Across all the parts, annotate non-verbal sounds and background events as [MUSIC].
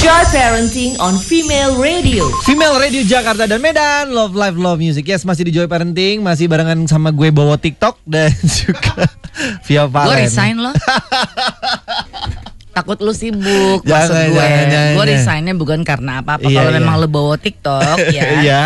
Joy Parenting on Female Radio. Female Radio Jakarta dan Medan Love Life Love Music Yes masih di Joy Parenting Masih barengan sama gue bawa TikTok Dan [LAUGHS] juga Via Gue Valen resign loh. [LAUGHS] Takut lu sibuk Jangan, maksud gue. jangan, jangan, gue resignnya bukan karena apa-apa. Iya, Kalau iya. memang lu bawa TikTok [LAUGHS] ya, Iya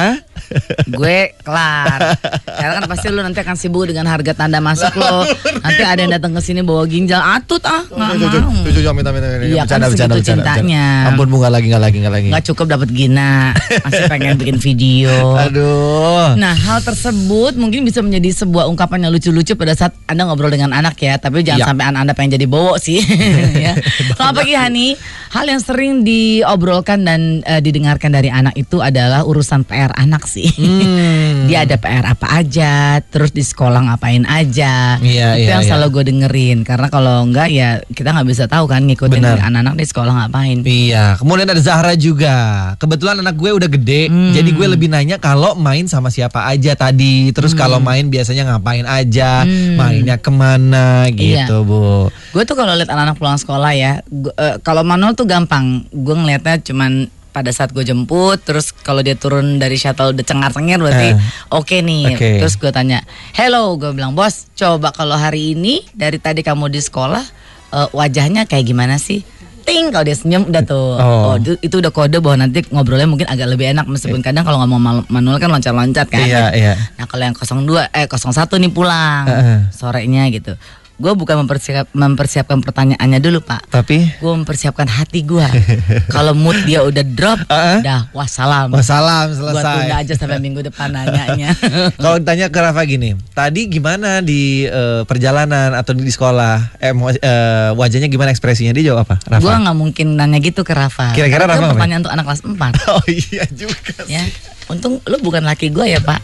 gue kelar. Karena kan pasti lu nanti akan sibuk dengan harga tanda masuk lo. Nanti ada yang datang ke sini bawa ginjal atut ah, nggak mau. Minta, minta, minta. Iya, kan segitu cintanya. Ampun bu, nggak lagi, nggak lagi, nggak lagi Nggak cukup dapat gina, masih pengen bikin video. [LAUGHS] Aduh Nah, hal tersebut mungkin bisa menjadi sebuah ungkapan yang lucu-lucu pada saat Anda ngobrol dengan anak ya, tapi jangan Ya. sampai anak Anda pengen jadi bowo sih. [LAUGHS] ya. Selamat pagi Hani. Hal yang sering diobrolkan dan eh, didengarkan dari anak itu adalah urusan PR anak sih. Hmm. [LAUGHS] Dia ada PR apa aja, terus di sekolah ngapain aja. Iya, itu iya, yang iya. selalu gue dengerin karena kalau enggak ya kita nggak bisa tahu kan ngikutin anak-anak di sekolah ngapain. Iya, kemudian ada Zahra juga. Kebetulan anak gue udah gede, Hmm. jadi gue lebih nanya kalau main sama siapa aja tadi. Terus kalau main biasanya ngapain aja, Hmm. mainnya ke mana Iya. gitu bu. Gue tuh kalau lihat anak-anak pulang sekolah ya, gua- eh, kalau manual tuh gampang. Gue ngelihatnya cuman pada saat gue jemput, terus kalau dia turun dari shuttle udah cengar-cengir berarti Eh. oke nih. Oke. Terus gue tanya, hello, gue bilang bos, coba kalau hari ini dari tadi kamu di sekolah eh, wajahnya kayak gimana sih? Ting kalau dia senyum udah tuh. Oh. Oh, itu, itu udah kode bahwa nanti ngobrolnya mungkin agak lebih enak meskipun kadang kalau ngomong manual kan loncat-loncat kan. Iya, iya. Nah kalau yang 02 eh 01 nih pulang Heeh. sorenya gitu. Gue bukan mempersiap, mempersiapkan pertanyaannya dulu pak. Tapi Gue mempersiapkan hati gue. [LAUGHS] Kalau mood dia udah drop, Heeh. dah wassalam. wassalam Gue selesai. tunda aja sampai minggu depan nanyanya. [LAUGHS] Kalau ditanya ke Rafa gini, tadi gimana di eh, perjalanan atau di sekolah, eh, eh, wajahnya gimana ekspresinya dia jawab apa? Rafa. gue nggak mungkin nanya gitu ke Rafa. Kira-kira Rafa pertanyaan untuk anak kelas 4 [LAUGHS] Oh iya juga. ya. Untung lu bukan laki gue ya pak.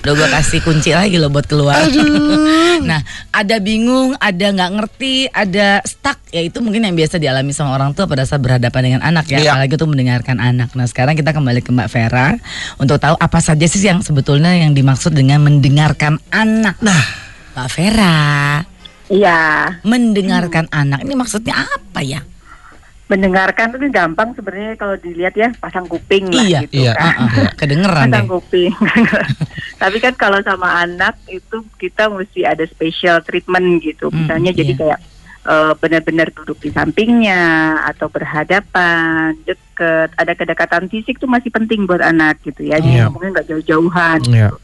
Udah gue kasih kunci lagi lo buat keluar. [LAUGHS] nah ada bingung, ada nggak ngerti, ada stuck. Ya itu mungkin yang biasa dialami sama orang tua pada saat berhadapan dengan anak ya. Iya. Apalagi untuk mendengarkan anak. Nah sekarang kita kembali ke Mbak Vera untuk tahu apa saja sih yang sebetulnya yang dimaksud dengan mendengarkan anak. Nah Mbak Vera Iya, mendengarkan anak ini maksudnya apa ya? mendengarkan itu gampang sebenarnya kalau dilihat ya pasang kuping lah Iya, gitu iya, kan. Uh-uh, kedengeran pasang deh. kuping. [LAUGHS] Tapi kan kalau sama anak itu kita mesti ada special treatment gitu. Hmm, Misalnya jadi iya. kayak eh, benar-benar duduk di sampingnya atau berhadapan, deket, ada kedekatan fisik tuh masih penting buat anak gitu ya. Jadi Iya. ngomongnya nggak jauh-jauhan. Iya. Gitu.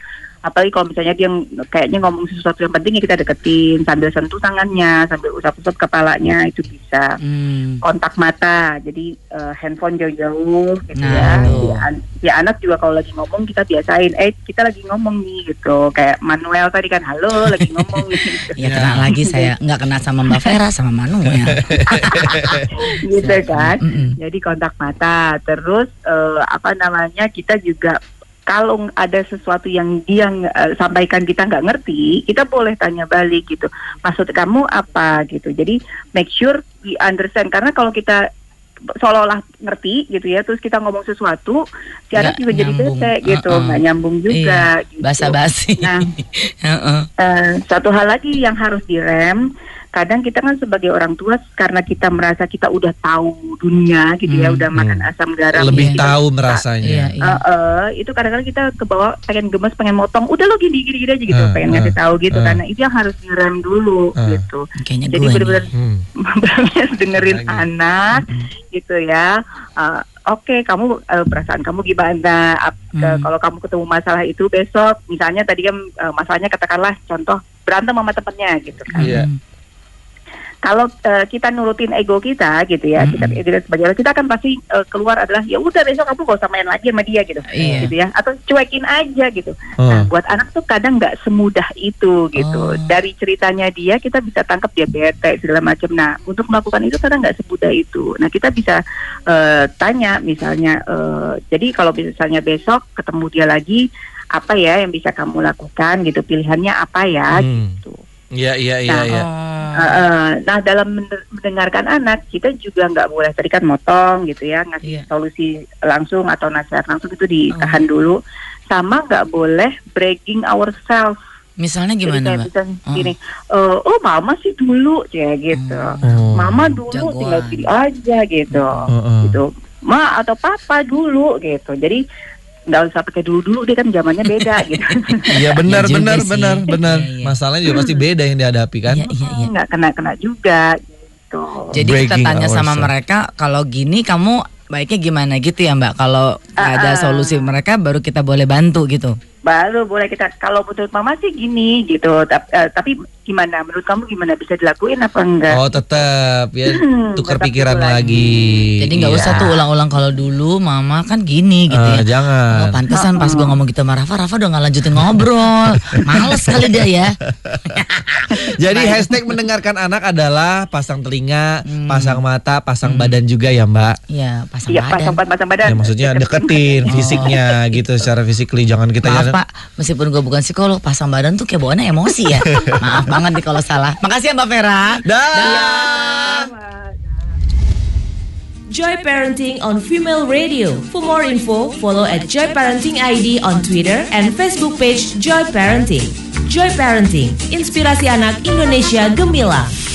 Apalagi kalau misalnya dia kayaknya ngomong sesuatu yang penting ya kita deketin sambil sentuh tangannya, sambil usap-usap kepalanya itu bisa. Hmm. kontak mata jadi eh, handphone jauh-jauh gitu Nah, ya si, an- si anak juga kalau lagi ngomong kita biasain eh kita lagi ngomong nih gitu. Kayak Manuel tadi kan halo lagi ngomong gitu, Ya kena lagi saya nggak kena sama Mbak Vera sama Manu ya. [LAUGHS] gitu kan. Mm-mm. jadi kontak mata. Terus eh, apa namanya kita juga kalau ada sesuatu yang dia eh, sampaikan kita nggak ngerti, kita boleh tanya balik gitu. Maksud kamu apa gitu. Jadi make sure we understand karena kalau kita seolah-olah ngerti gitu ya, terus kita ngomong sesuatu, si anak juga jadi bete gitu, nggak nyambung juga. Iya, gitu. Basa-basi. Nah, [LAUGHS] Heeh. Eh, satu hal lagi yang harus direm, kadang kita kan sebagai orang tua karena kita merasa kita udah tahu dunia gitu ya, Hmm, udah makan asam garam. Lebih Iya. tahu merasanya. Iya, iya. Eh, eh, itu kadang-kadang kita ke bawah pengen gemes, pengen motong, udah lo gini gini gini aja gitu, Eh, pengen eh, ngasih tahu gitu, eh. karena itu yang harus direm dulu Eh. gitu. Kayaknya Jadi gue benar-benar. Hmm. [LAUGHS] dengerin Lagi. anak gitu ya. Eh, Oke, kamu eh, perasaan kamu gimana? Ap- ke- Hmm. Kalau kamu ketemu masalah itu besok, misalnya tadi kan eh, masalahnya katakanlah contoh berantem sama temennya gitu kan. Iya. Kalau eh, kita nurutin ego kita gitu ya, kita, Mm-mm. kita sebagai orang, kita kan pasti eh, keluar adalah ya udah besok kamu gak usah main lagi sama dia gitu, Iya. gitu ya, atau cuekin aja gitu. Oh. Nah, buat anak tuh kadang nggak semudah itu gitu. Oh. Dari ceritanya dia kita bisa tangkap dia bete segala macam. Nah, untuk melakukan itu kadang nggak semudah itu. Nah, kita bisa eh, tanya misalnya, eh, jadi kalau misalnya besok ketemu dia lagi, apa ya yang bisa kamu lakukan gitu? Pilihannya apa ya? Hmm. Gitu. Iya iya iya Nah, iya. Uh, uh, nah dalam men- mendengarkan anak kita juga nggak boleh tadi kan motong gitu ya ngasih Iya. solusi langsung atau nasihat langsung itu ditahan Oh. dulu sama nggak boleh bragging ourselves Misalnya Jadi gimana, kayak Mbak? Oh. gini "Eh, oh mama sih dulu ya gitu Oh. mama dulu Jagoan. tinggal gini aja gitu Heeh. gitu ma atau papa dulu gitu. Jadi nggak usah pakai dulu dulu deh kan zamannya beda [LAUGHS] gitu. Iya benar Iya juga benar sih. benar benar. Iya, iya. Masalahnya juga pasti beda yang dihadapi kan. Iya, iya, iya. Nggak kena kena juga gitu. Jadi kita Breaking tanya sama ourselves. mereka kalau gini kamu baiknya gimana gitu ya Mbak. Kalau nggak ada Ah, ah. solusi mereka baru kita boleh bantu gitu. Baru boleh kita kalau menurut mama sih gini gitu. Tapi, tapi gimana? Menurut kamu gimana bisa dilakuin apa enggak? Oh tetap ya Hmm, tukar tetap pikiran lagi. lagi. Jadi nggak Iya. usah tuh ulang-ulang kalau dulu mama kan gini gitu Eh, ya. jangan. Oh, pantesan pas gua ngomong gitu sama Rafa, Rafa udah nggak lanjutin ngobrol. [LAUGHS] Males kali dia ya. [LAUGHS] Jadi hashtag mendengarkan anak adalah pasang telinga, Hmm. pasang mata, pasang badan juga ya Mbak. Iya, pasang Iya, badan. pasang pasang badan. Ya maksudnya deketin fisiknya gitu secara fisikly jangan kita Maaf ya- Pak, meskipun gue bukan psikolog, pasang badan tuh kayak bawaannya emosi ya. [LAUGHS] Maaf banget nih kalau salah. Makasih ya Mbak Vera. Dah. Joy Parenting on Female Radio. For more info, follow at Joy Parenting ID on Twitter and Facebook page Joy Parenting. Joy Parenting, inspirasi anak Indonesia gemilang.